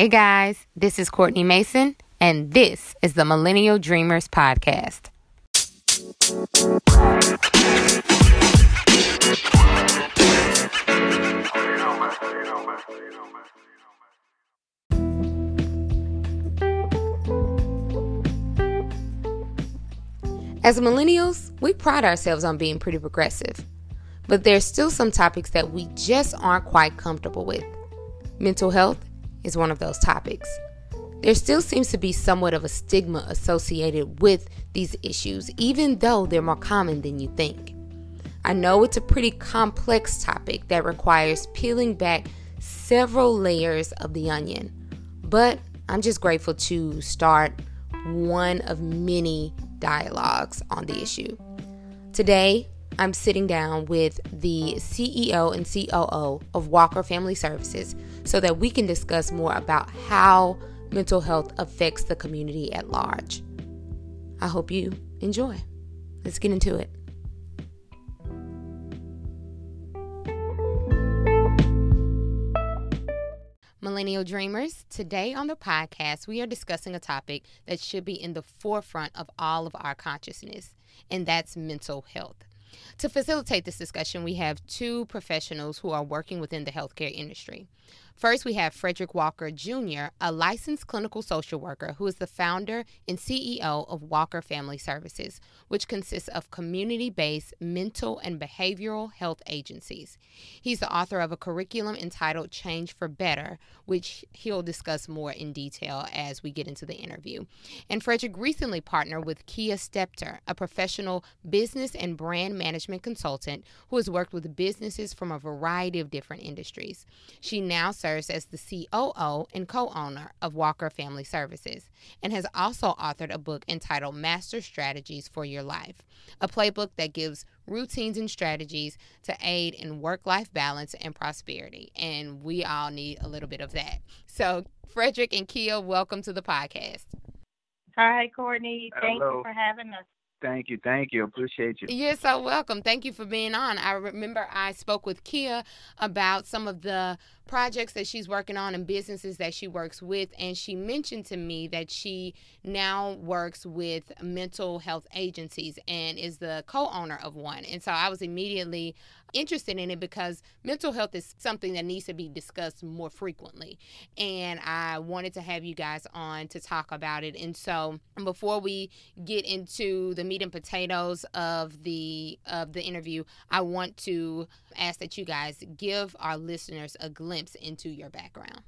Hey guys, this is Courtney Mason, and this is the Millennial Dreamers Podcast. As millennials, we pride ourselves on being pretty progressive, but there's still some topics that we just aren't quite comfortable with. Mental health is one of those topics. There still seems to be somewhat of a stigma associated with these issues, even though they're more common than you think. I know it's a pretty complex topic that requires peeling back several layers of the onion, but I'm just grateful to start one of many dialogues on the issue. Today, I'm sitting down with the CEO and COO of Walker Family Services so that we can discuss more about how mental health affects the community at large. I hope you enjoy. Let's get into it. Millennial Dreamers, today on the podcast, we are discussing a topic that should be in the forefront of all of our consciousness, and that's mental health. To facilitate this discussion, we have two professionals who are working within the healthcare industry. First, we have Frederick Walker Jr., a licensed clinical social worker who is the founder and CEO of Walker Family Services, which consists of community based mental and behavioral health agencies. He's the author of a curriculum entitled Change for Better, which he'll discuss more in detail as we get into the interview. And Frederick recently partnered with Keia Stepter, a professional business and brand management consultant who has worked with businesses from a variety of different industries. She now serves serves as the COO and co owner of Walker Family Services and has also authored a book entitled Master Strategies for Your Life, a playbook that gives routines and strategies to aid in work life balance and prosperity. And we all need a little bit of that. So, Frederick and Keia, welcome to the podcast. Hi, Courtney. Thank Hello. you for having us. Thank you. Thank you. Appreciate you. You're so welcome. Thank you for being on. I remember I spoke with Keia about some of the projects that she's working on and businesses that she works with. And she mentioned to me that she now works with mental health agencies and is the co owner of one. And so I was immediately interested in it because mental health is something that needs to be discussed more frequently. And I wanted to have you guys on to talk about it. And so before we get into the meat and potatoes of the of the interview, I want to ask that you guys give our listeners a glimpse into your background.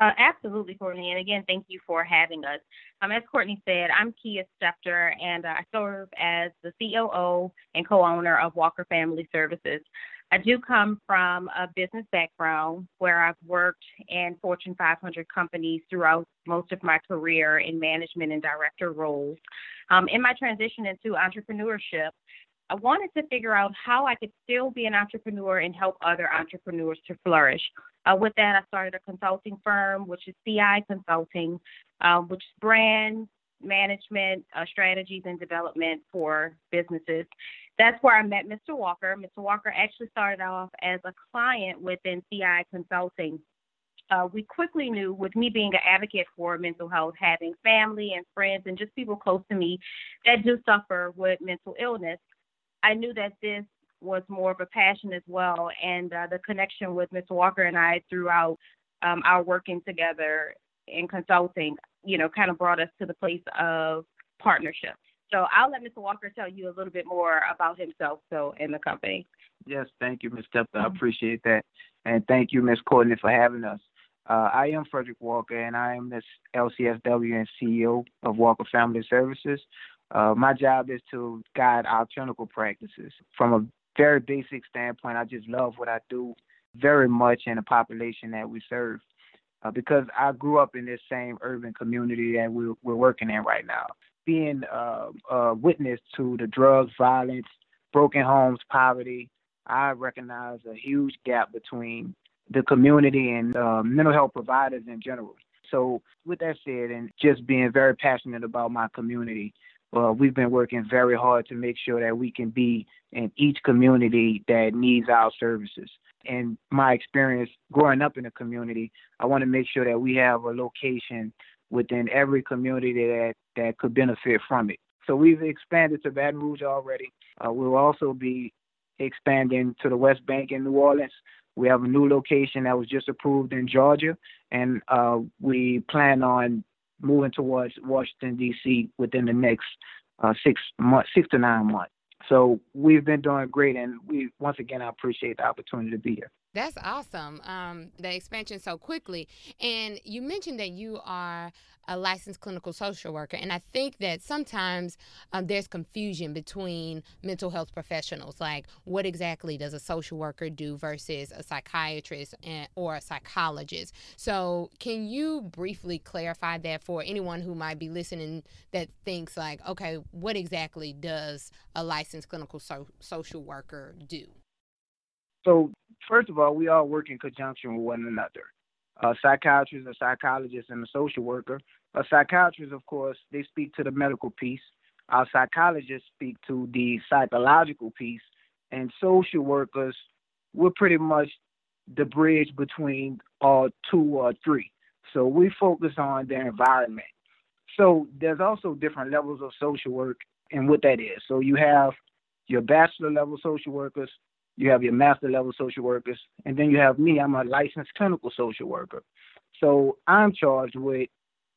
Uh, absolutely, Courtney. And again, thank you for having us. Um, as Courtney said, I'm Keia Stepter, and I serve as the COO and co owner of Walker Family Services. I do come from a business background where I've worked in Fortune 500 companies throughout most of my career in management and director roles. Um, in my transition into entrepreneurship, I wanted to figure out how I could still be an entrepreneur and help other entrepreneurs to flourish. Uh, with that, I started a consulting firm, which is CI Consulting, uh, which is brand management, uh, strategies, and development for businesses. That's where I met Mr. Walker. Mr. Walker actually started off as a client within CI Consulting. Uh, we quickly knew, with me being an advocate for mental health, having family and friends and just people close to me that do suffer with mental illness, I knew that this was more of a passion as well, and uh, the connection with Mr. Walker and I throughout um, our working together in consulting, you know, kind of brought us to the place of partnership. So I'll let Mr. Walker tell you a little bit more about himself, so in the company. Yes, thank you, Ms. Stepter. I appreciate that, and thank you, Ms. Courtney, for having us. Uh, I am Frederick Walker, and I am the LCSW and CEO of Walker Family Services. Uh, my job is to guide our clinical practices. From a very basic standpoint, I just love what I do very much in the population that we serve. Uh, because I grew up in this same urban community that we're, we're working in right now. Being uh, a witness to the drugs, violence, broken homes, poverty, I recognize a huge gap between the community and uh, mental health providers in general. So, with that said, and just being very passionate about my community, uh, we've been working very hard to make sure that we can be in each community that needs our services. and my experience growing up in the community, I want to make sure that we have a location within every community that that could benefit from it. So we've expanded to Baton Rouge already. Uh, we'll also be expanding to the West Bank in New Orleans. We have a new location that was just approved in Georgia, and uh, we plan on moving towards Washington D.C. within the next uh, six months, six to nine months. So we've been doing great, and we once again I appreciate the opportunity to be here. That's awesome. Um, the expansion so quickly, and you mentioned that you are a licensed clinical social worker, and I think that sometimes um, there's confusion between mental health professionals, like what exactly does a social worker do versus a psychiatrist and, or a psychologist. So, can you briefly clarify that for anyone who might be listening that thinks like, okay, what exactly does a licensed clinical so- social worker do? So first of all, we all work in conjunction with one another. A psychiatrist, a psychologist, and a social worker. A psychiatrist, of course, they speak to the medical piece. Our psychologists speak to the psychological piece, and social workers, we're pretty much the bridge between all two or three. So we focus on their environment. So there's also different levels of social work and what that is. So you have your bachelor level social workers, you have your master level social workers, and then you have me. I'm a licensed clinical social worker. So I'm charged with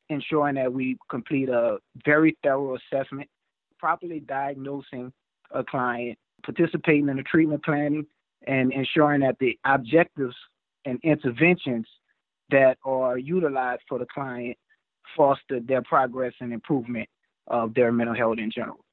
ensuring that we complete a very thorough assessment, properly diagnosing a client, participating in the treatment planning, and ensuring that the objectives and interventions that are utilized for the client foster their progress and improvement of their mental health in general.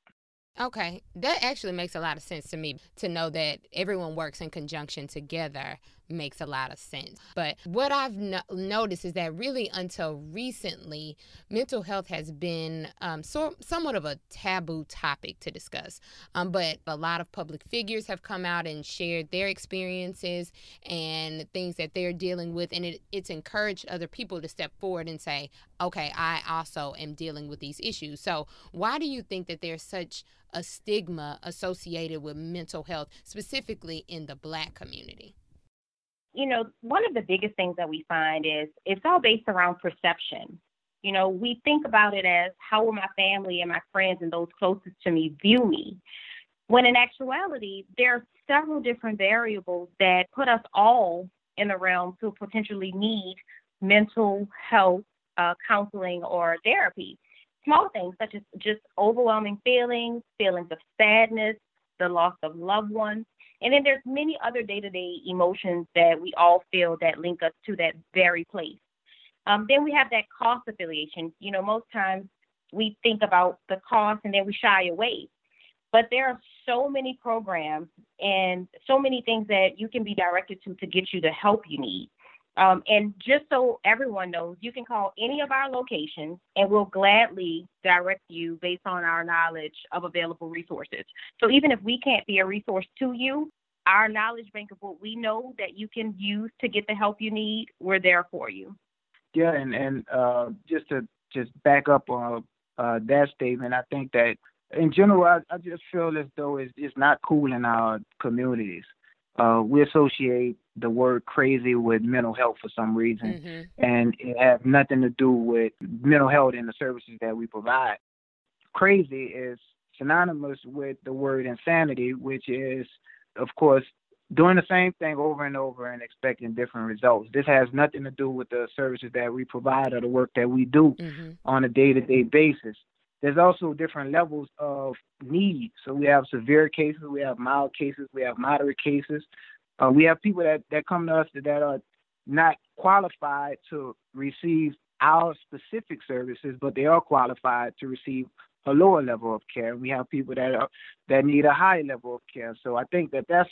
Okay, that actually makes a lot of sense to me to know that everyone works in conjunction together makes a lot of sense. But what I've no- noticed is that really until recently, mental health has been um, so, somewhat of a taboo topic to discuss. Um, but a lot of public figures have come out and shared their experiences and things that they're dealing with, and it, it's encouraged other people to step forward and say, okay, I also am dealing with these issues. So, why do you think that there's such a stigma associated with mental health, specifically in the black community? You know, one of the biggest things that we find is it's all based around perception. You know, we think about it as how will my family and my friends and those closest to me view me? When in actuality, there are several different variables that put us all in the realm to potentially need mental health uh, counseling or therapy. Small things such as just overwhelming feelings, feelings of sadness, the loss of loved ones, and then there's many other day-to-day emotions that we all feel that link us to that very place. Um, then we have that cost affiliation. You know, most times we think about the cost and then we shy away. But there are so many programs and so many things that you can be directed to to get you the help you need. Um, and just so everyone knows, you can call any of our locations and we'll gladly direct you based on our knowledge of available resources. So even if we can't be a resource to you, our knowledge bank of what we know that you can use to get the help you need, we're there for you. Yeah, and and uh, just to just back up on uh, that statement, I think that in general, I, I just feel as though it's, it's not cool in our communities. Uh, we associate the word crazy with mental health for some reason, mm-hmm. and it has nothing to do with mental health and the services that we provide. Crazy is synonymous with the word insanity, which is, of course, doing the same thing over and over and expecting different results. This has nothing to do with the services that we provide or the work that we do mm-hmm. on a day to day basis. There's also different levels of need. So we have severe cases, we have mild cases, we have moderate cases. Uh, we have people that, that come to us that, that are not qualified to receive our specific services, but they are qualified to receive a lower level of care. We have people that are that need a high level of care. So I think that that's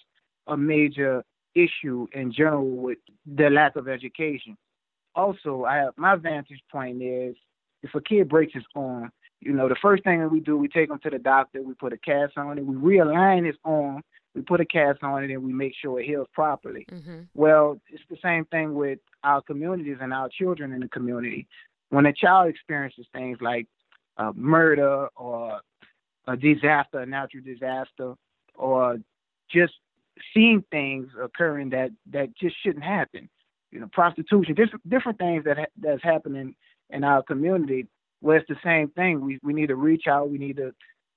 a major issue in general with the lack of education. Also, I have, my vantage point is if a kid breaks his arm, you know, the first thing that we do, we take him to the doctor, we put a cast on it, we realign his arm, we put a cast on it, and we make sure it heals properly. Mm-hmm. Well, it's the same thing with our communities and our children in the community. When a child experiences things like uh, murder or a disaster, a natural disaster, or just seeing things occurring that that just shouldn't happen. You know, prostitution, different different things that ha- that's happening in our community. Well, it's the same thing. We we need to reach out. We need to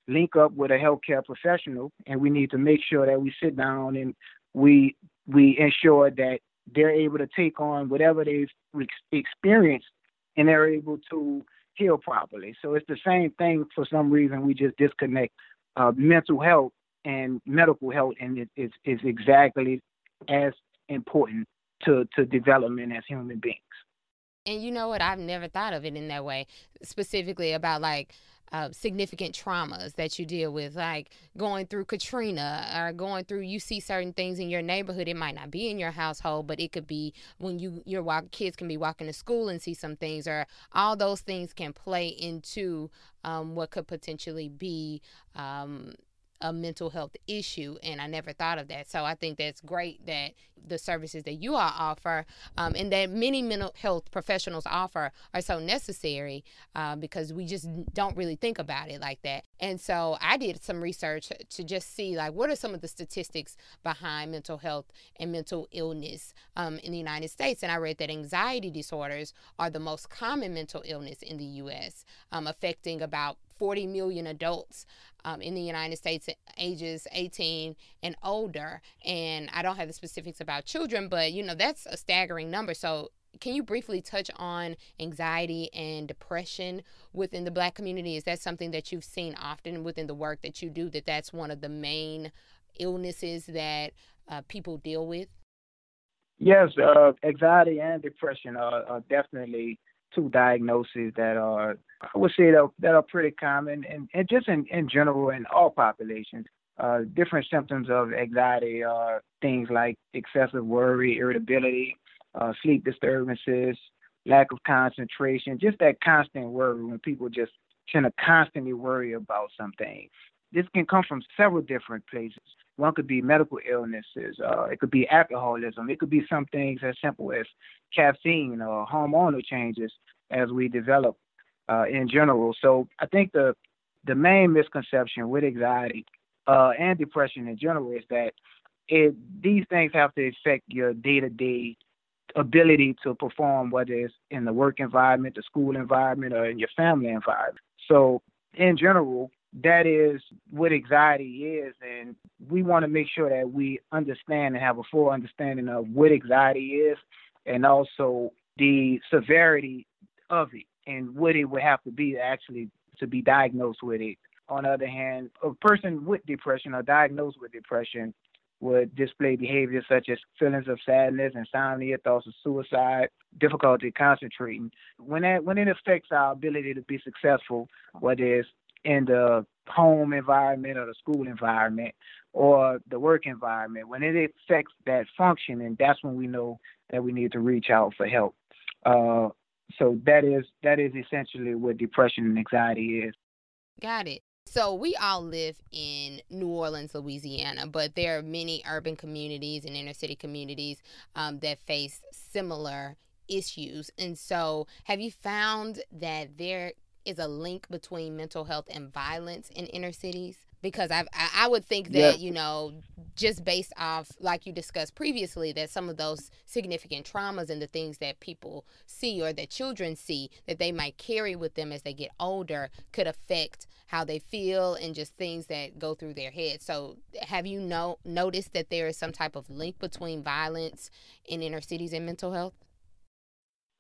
link up with a healthcare professional, and we need to make sure that we sit down and we we ensure that they're able to take on whatever they've experienced, and they're able to heal properly. So it's the same thing. For some reason, we just disconnect uh, mental health and medical health, and it is exactly as important to to development as human beings. And you know what? I've never thought of it in that way, specifically about like uh, significant traumas that you deal with, like going through Katrina or going through. You see certain things in your neighborhood. It might not be in your household, but it could be when you your walk, kids can be walking to school and see some things, or all those things can play into um, what could potentially be. Um, a mental health issue, and I never thought of that. So I think that's great that the services that you all offer um, and that many mental health professionals offer are so necessary uh, because we just don't really think about it like that. And so I did some research to just see like what are some of the statistics behind mental health and mental illness um, in the United States, and I read that anxiety disorders are the most common mental illness in the U.S., um, affecting about 40 million adults um, in the United States, ages 18 and older. And I don't have the specifics about children, but you know, that's a staggering number. So, can you briefly touch on anxiety and depression within the black community? Is that something that you've seen often within the work that you do, that that's one of the main illnesses that uh, people deal with? Yes, uh, anxiety and depression are, are definitely two diagnoses that are, I would say, that, that are pretty common, and, and just in, in general in all populations. Uh, different symptoms of anxiety are things like excessive worry, irritability, uh, sleep disturbances, lack of concentration, just that constant worry when people just tend to constantly worry about something. This can come from several different places. One could be medical illnesses. Uh, it could be alcoholism. It could be some things as simple as caffeine or hormonal changes as we develop uh, in general. So I think the the main misconception with anxiety uh, and depression in general is that it these things have to affect your day to day ability to perform, whether it's in the work environment, the school environment, or in your family environment. So in general, that is what anxiety is and we want to make sure that we understand and have a full understanding of what anxiety is and also the severity of it and what it would have to be actually to be diagnosed with it on the other hand a person with depression or diagnosed with depression would display behaviors such as feelings of sadness, insomnia, thoughts of suicide, difficulty concentrating. When that when it affects our ability to be successful, whether it's in the home environment or the school environment or the work environment, when it affects that function, and that's when we know that we need to reach out for help. Uh, so that is that is essentially what depression and anxiety is. Got it. So we all live in New Orleans, Louisiana, but there are many urban communities and inner city communities um, that face similar issues. And so, have you found that there is a link between mental health and violence in inner cities? Because I I would think that yeah. you know just based off like you discussed previously that some of those significant traumas and the things that people see or that children see that they might carry with them as they get older could affect how they feel and just things that go through their head. So have you know noticed that there is some type of link between violence in inner cities and mental health?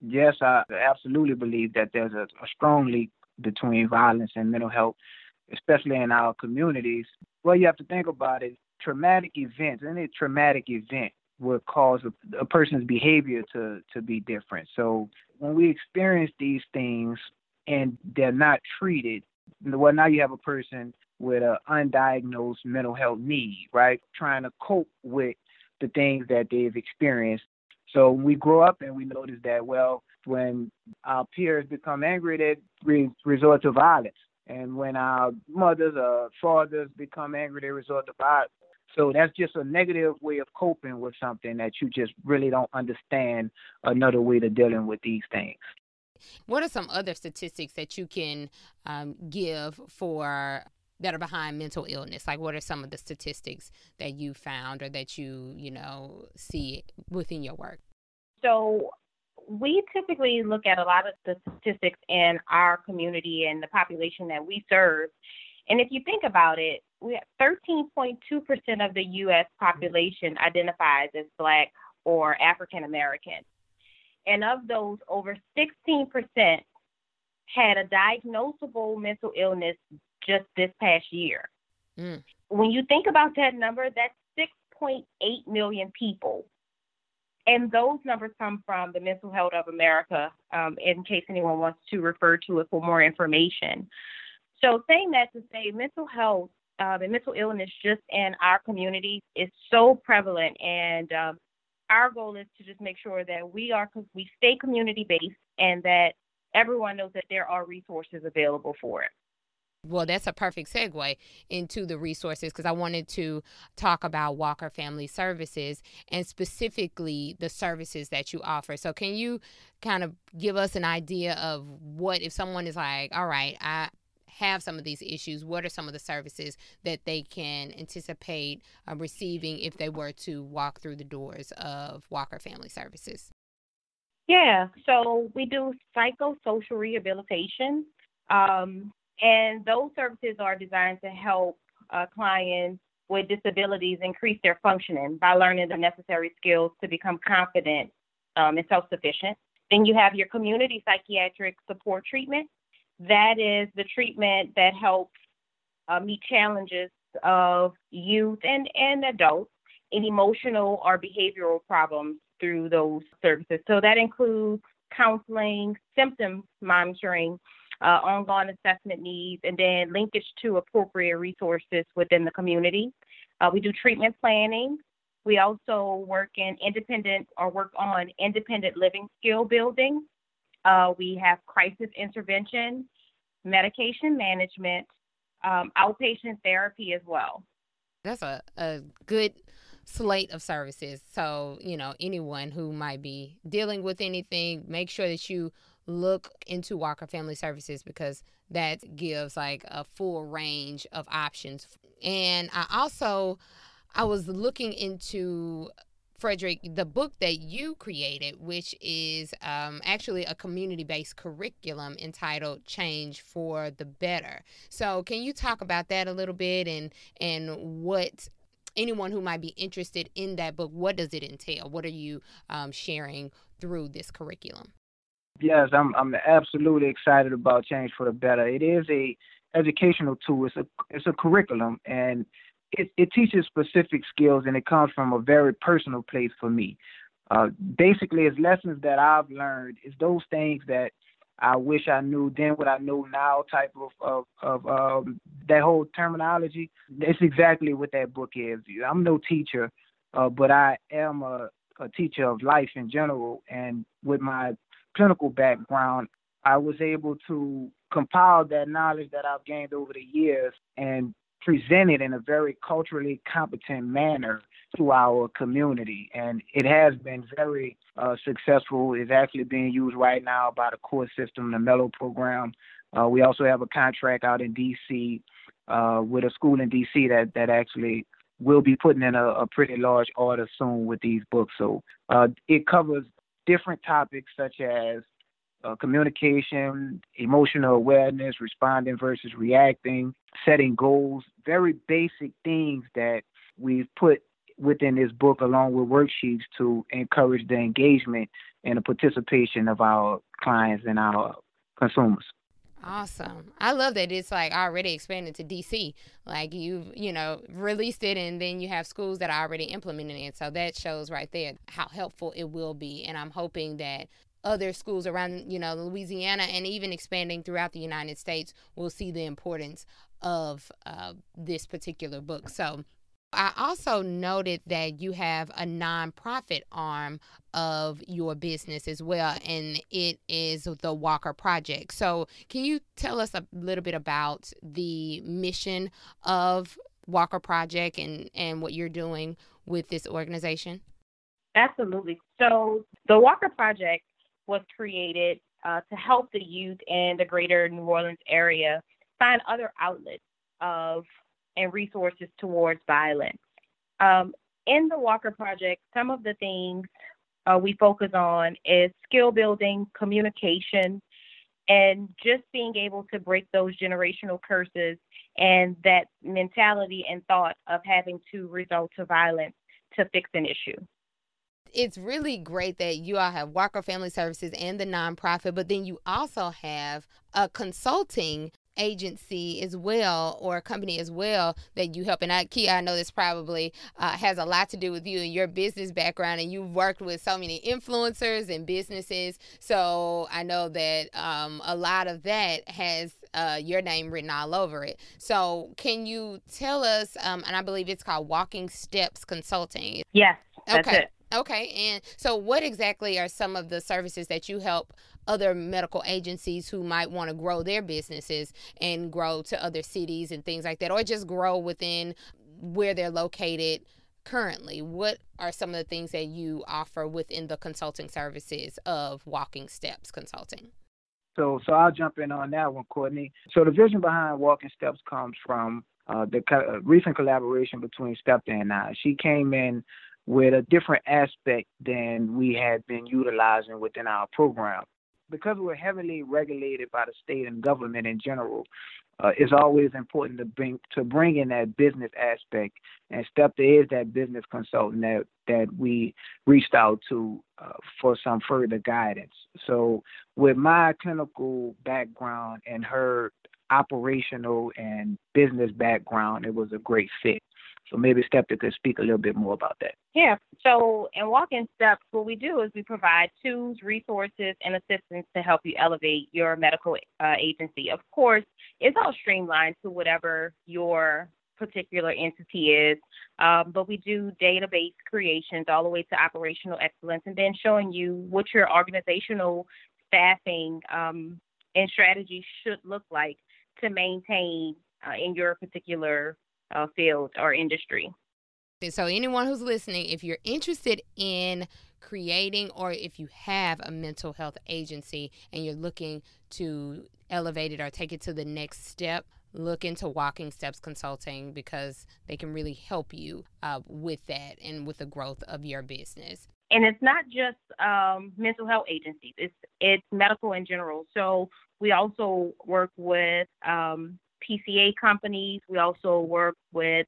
Yes, I absolutely believe that there's a, a strong link between violence and mental health, especially in our communities. Well, you have to think about it. Traumatic events, any traumatic event would cause a, a person's behavior to, to be different. So when we experience these things and they're not treated, well, now you have a person with an undiagnosed mental health need, right? Trying to cope with the things that they've experienced so we grow up and we notice that, well, when our peers become angry, they re- resort to violence. And when our mothers or fathers become angry, they resort to violence. So that's just a negative way of coping with something that you just really don't understand another way to dealing with these things. What are some other statistics that you can um, give for that are behind mental illness? Like, what are some of the statistics that you found or that you, you know, see within your work? So, we typically look at a lot of the statistics in our community and the population that we serve. And if you think about it, we have 13.2% of the U.S. population identifies as Black or African American. And of those, over 16% had a diagnosable mental illness just this past year. Mm. When you think about that number, that's 6.8 million people. And those numbers come from the Mental Health of America, um, in case anyone wants to refer to it for more information. So, saying that to say, mental health um, and mental illness just in our community is so prevalent, and um, our goal is to just make sure that we are we stay community based and that everyone knows that there are resources available for it. Well, that's a perfect segue into the resources because I wanted to talk about Walker Family Services and specifically the services that you offer. So, can you kind of give us an idea of what if someone is like, all right, I have some of these issues, what are some of the services that they can anticipate uh, receiving if they were to walk through the doors of Walker Family Services? Yeah, so we do psychosocial rehabilitation, um, and those services are designed to help uh, clients with disabilities increase their functioning by learning the necessary skills to become confident um, and self sufficient. Then you have your community psychiatric support treatment. That is the treatment that helps uh, meet challenges of youth and, and adults in emotional or behavioral problems through those services. So that includes counseling, symptom monitoring, uh, ongoing assessment needs, and then linkage to appropriate resources within the community. Uh, we do treatment planning. We also work in independent or work on independent living skill building. Uh, we have crisis intervention, medication management, um, outpatient therapy as well. That's a, a good slate of services. So, you know, anyone who might be dealing with anything, make sure that you look into Walker Family Services because that gives like a full range of options. And I also I was looking into Frederick, the book that you created, which is um, actually a community based curriculum entitled Change for the Better. So, can you talk about that a little bit and, and what anyone who might be interested in that book, what does it entail? What are you um, sharing through this curriculum? Yes, I'm I'm absolutely excited about Change for the Better. It is a educational tool. It's a it's a curriculum and it, it teaches specific skills and it comes from a very personal place for me. Uh, basically, it's lessons that I've learned. It's those things that I wish I knew then what I know now type of of, of um, that whole terminology. It's exactly what that book is. I'm no teacher, uh, but I am a, a teacher of life in general. And with my clinical background, I was able to compile that knowledge that I've gained over the years and present it in a very culturally competent manner to our community. And it has been very uh, successful. It's actually being used right now by the court system, the Mellow program. Uh, we also have a contract out in D.C. Uh, with a school in D.C. that that actually will be putting in a, a pretty large order soon with these books. So uh, it covers different topics such as uh, communication, emotional awareness, responding versus reacting, setting goals, very basic things that we've put within this book along with worksheets to encourage the engagement and the participation of our clients and our consumers. Awesome. I love that it's like already expanded to DC. Like you've, you know, released it and then you have schools that are already implementing it. So that shows right there how helpful it will be. And I'm hoping that other schools around, you know, Louisiana and even expanding throughout the United States will see the importance of uh, this particular book. So I also noted that you have a nonprofit arm of your business as well, and it is the Walker Project. So, can you tell us a little bit about the mission of Walker Project and, and what you're doing with this organization? Absolutely. So, the Walker Project was created uh, to help the youth in the greater New Orleans area find other outlets of and resources towards violence. Um, in the Walker Project, some of the things uh, we focus on is skill building, communication, and just being able to break those generational curses and that mentality and thought of having to resort to violence to fix an issue it's really great that you all have Walker Family Services and the nonprofit, but then you also have a consulting agency as well or a company as well that you help. And I Keia I know this probably uh, has a lot to do with you and your business background and you've worked with so many influencers and businesses. So I know that um, a lot of that has uh, your name written all over it. So can you tell us um, and I believe it's called Walking Steps Consulting. Yes that's okay. it. Okay, and so what exactly are some of the services that you help other medical agencies who might want to grow their businesses and grow to other cities and things like that, or just grow within where they're located currently? What are some of the things that you offer within the consulting services of Walking Steps Consulting? So, so I'll jump in on that one, Courtney. So the vision behind Walking Steps comes from uh, the co- uh, recent collaboration between Stepter and I. She came in with a different aspect than we had been utilizing within our program. Because we're heavily regulated by the state and government in general, uh, it's always important to bring to bring in that business aspect. And Stepter is that business consultant that that we reached out to uh, for some further guidance. So, with my clinical background and her operational and business background, it was a great fit. So maybe Stepter could speak a little bit more about that. Yeah. So in Walking Steps, what we do is we provide tools, resources, and assistance to help you elevate your medical uh, agency. Of course, it's all streamlined to whatever your particular entity is, um, but we do database creations all the way to operational excellence, and then showing you what your organizational staffing um, and strategy should look like to maintain uh, in your particular uh, field or industry. So, anyone who's listening, if you're interested in creating or if you have a mental health agency and you're looking to elevate it or take it to the next step, look into Walking Steps Consulting because they can really help you uh, with that and with the growth of your business. And it's not just um, mental health agencies; it's it's medical in general. So we also work with um, PCA companies. We also work with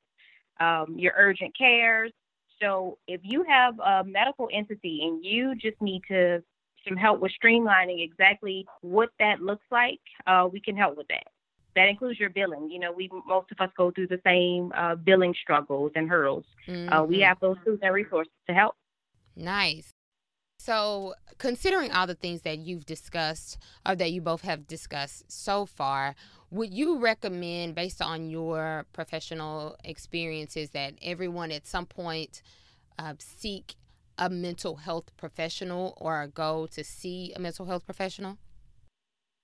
um, your urgent cares. So if you have a medical entity and you just need to some help with streamlining exactly what that looks like, uh, we can help with that. That includes your billing. You know, we most of us go through the same uh, billing struggles and hurdles. Mm-hmm. Uh, we mm-hmm. have those tools and resources to help. Nice. So, considering all the things that you've discussed or that you both have discussed so far, would you recommend, based on your professional experiences, that everyone at some point uh, seek a mental health professional or go to see a mental health professional?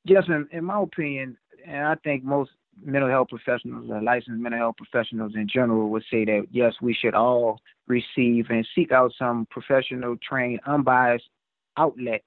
Yes, in, in my opinion, and I think most mental health professionals or licensed mental health professionals in general would say that yes, we should all receive and seek out some professional, trained, unbiased outlet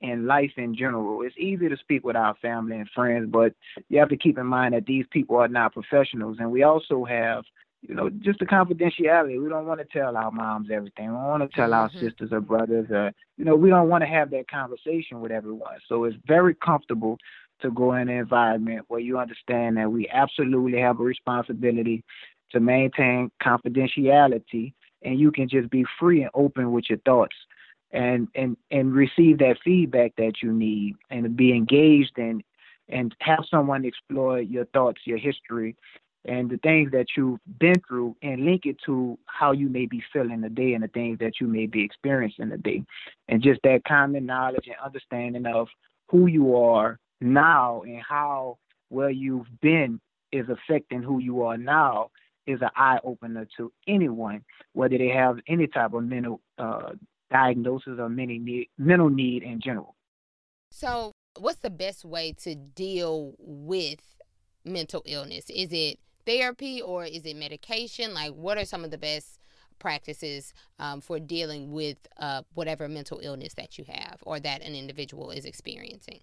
in life in general. It's easy to speak with our family and friends, but you have to keep in mind that these people are not professionals. And we also have, you know, just the confidentiality. We don't want to tell our moms everything. We don't want to tell mm-hmm. our sisters or brothers. Or, you know, we don't want to have that conversation with everyone. So it's very comfortable to go in an environment where you understand that we absolutely have a responsibility to maintain confidentiality and you can just be free and open with your thoughts and and and receive that feedback that you need and be engaged and and have someone explore your thoughts your history and the things that you've been through and link it to how you may be feeling today and the things that you may be experiencing today. And just that common knowledge and understanding of who you are now and how where you've been is affecting who you are now is an eye opener to anyone, whether they have any type of mental uh, diagnosis of many need, mental need in general. So, what's the best way to deal with mental illness? Is it therapy or is it medication? Like, what are some of the best practices um, for dealing with uh, whatever mental illness that you have or that an individual is experiencing?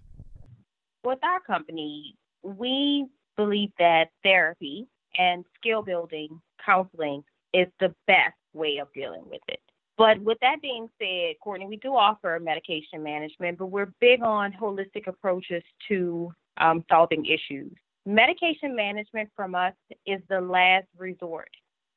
With our company, we believe that therapy and skill building counseling is the best way of dealing with it. But with that being said, Courtney, we do offer medication management, but we're big on holistic approaches to um, solving issues. Medication management from us is the last resort.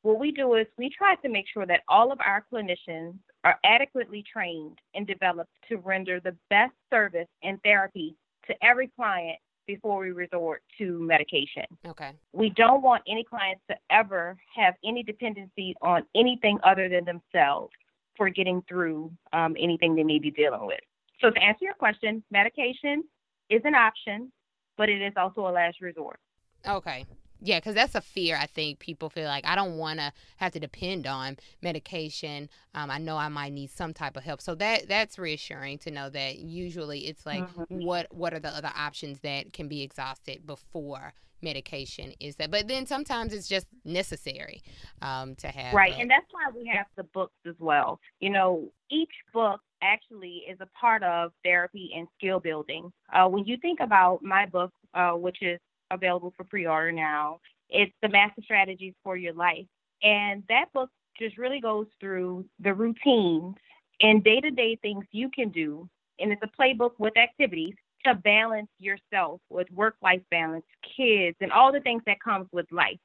What we do is we try to make sure that all of our clinicians are adequately trained and developed to render the best service and therapy to every client before we resort to medication. Okay. We don't want any clients to ever have any dependency on anything other than themselves for getting through um, anything they may be dealing with. So, to answer your question, medication is an option, but it is also a last resort. Okay. Yeah, because that's a fear I think people feel like I don't want to have to depend on medication. Um, I know I might need some type of help, so that that's reassuring to know that usually it's like mm-hmm. what what are the other options that can be exhausted before medication is that but then sometimes it's just necessary um, to have right a, and that's why we have the books as well you know each book actually is a part of therapy and skill building uh, when you think about my book uh, which is available for pre-order now. It's the Master Strategies for Your Life. And that book just really goes through the routines and day-to-day things you can do. And it's a playbook with activities to balance yourself with work-life balance, kids, and all the things that comes with life.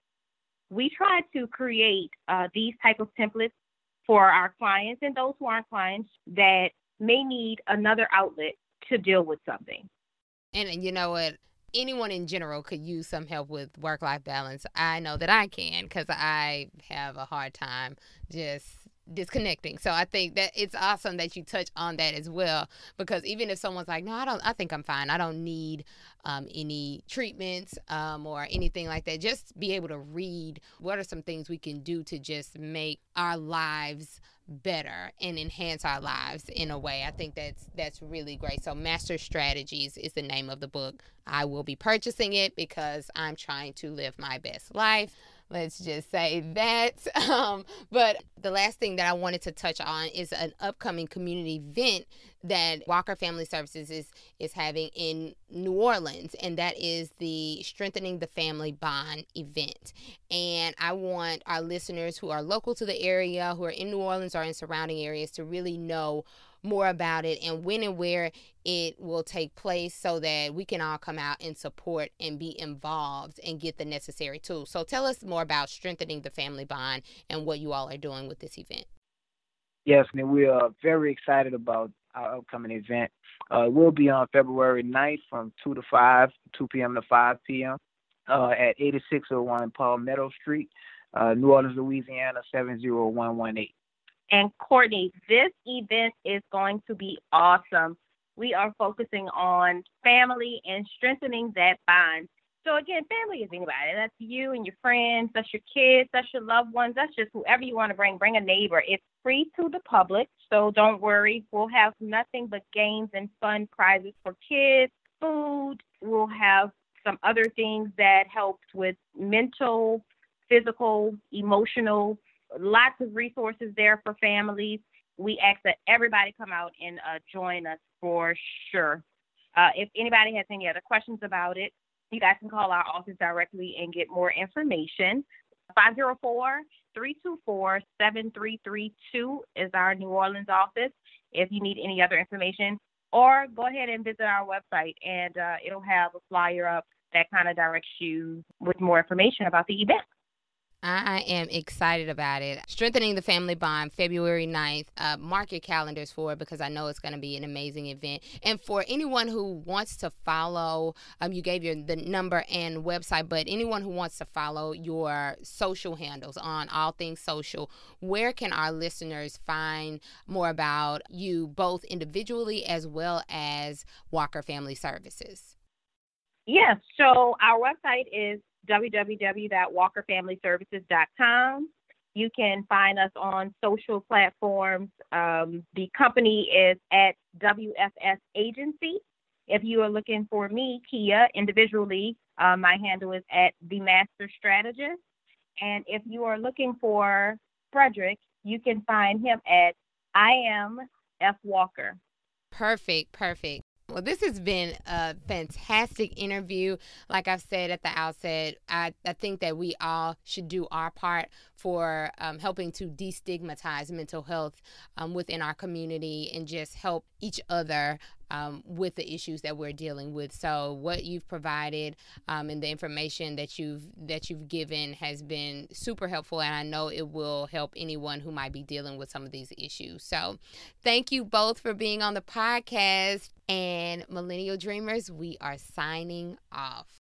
We try to create uh, these type of templates for our clients and those who aren't clients that may need another outlet to deal with something. And you know what? anyone in general could use some help with work life balance. I know that I can because I have a hard time just disconnecting. So I think that it's awesome that you touch on that as well because even if someone's like, "No, I don't I think I'm fine. I don't need um, any treatments um, or anything like that." Just be able to read what are some things we can do to just make our lives better and enhance our lives in a way. I think that's that's really great. So Master Strategies is the name of the book. I will be purchasing it because I'm trying to live my best life. Let's just say that. Um, but the last thing that I wanted to touch on is an upcoming community event that Walker Family Services is is having in New Orleans, and that is the Strengthening the Family Bond event. And I want our listeners who are local to the area, who are in New Orleans or in surrounding areas, to really know more about it and when and where it will take place so that we can all come out and support and be involved and get the necessary tools. So tell us more about strengthening the family bond and what you all are doing with this event. Yes, and we are very excited about our upcoming event. Uh, it will be on February 9th from 2 to 5, 2 p.m. to 5 p.m. Uh, at 8601 Palmetto Street, uh, New Orleans, Louisiana 70118. And Courtney, this event is going to be awesome. We are focusing on family and strengthening that bond. So again, family is anybody. That's you and your friends, that's your kids, that's your loved ones, that's just whoever you want to bring. Bring a neighbor. It's free to the public, so don't worry. We'll have nothing but games and fun prizes for kids, food. We'll have some other things that helps with mental, physical, emotional lots of resources there for families. We ask that everybody come out and uh, join us for sure. Uh, if anybody has any other questions about it, you guys can call our office directly and get more information. 504 324 7332 is our New Orleans office if you need any other information. Or go ahead and visit our website, and uh, it'll have a flyer up that kind of directs you with more information about the event. I am excited about it. Strengthening the Family Bond, February 9th. Uh, mark your calendars for it because I know it's going to be an amazing event. And for anyone who wants to follow, um, you gave your the number and website, but anyone who wants to follow your social handles on all things social, where can our listeners find more about you both individually as well as Walker Family Services? Yes, so our website is www.walkerfamilyservices.com. You can find us on social platforms. Um, the company is at WFS Agency. If you are looking for me, Keia, individually, uh, my handle is at The Master Strategist. And if you are looking for Frederick, you can find him at I am F Walker. Perfect, perfect. Well, this has been a fantastic interview. Like I've said at the outset, I, I think that we all should do our part for um, helping to destigmatize mental health um, within our community and just help each other um, with the issues that we're dealing with. So what you've provided um, and the information that you've that you've given has been super helpful, and I know it will help anyone who might be dealing with some of these issues. So thank you both for being on the podcast. And Millennial Dreamers, we are signing off.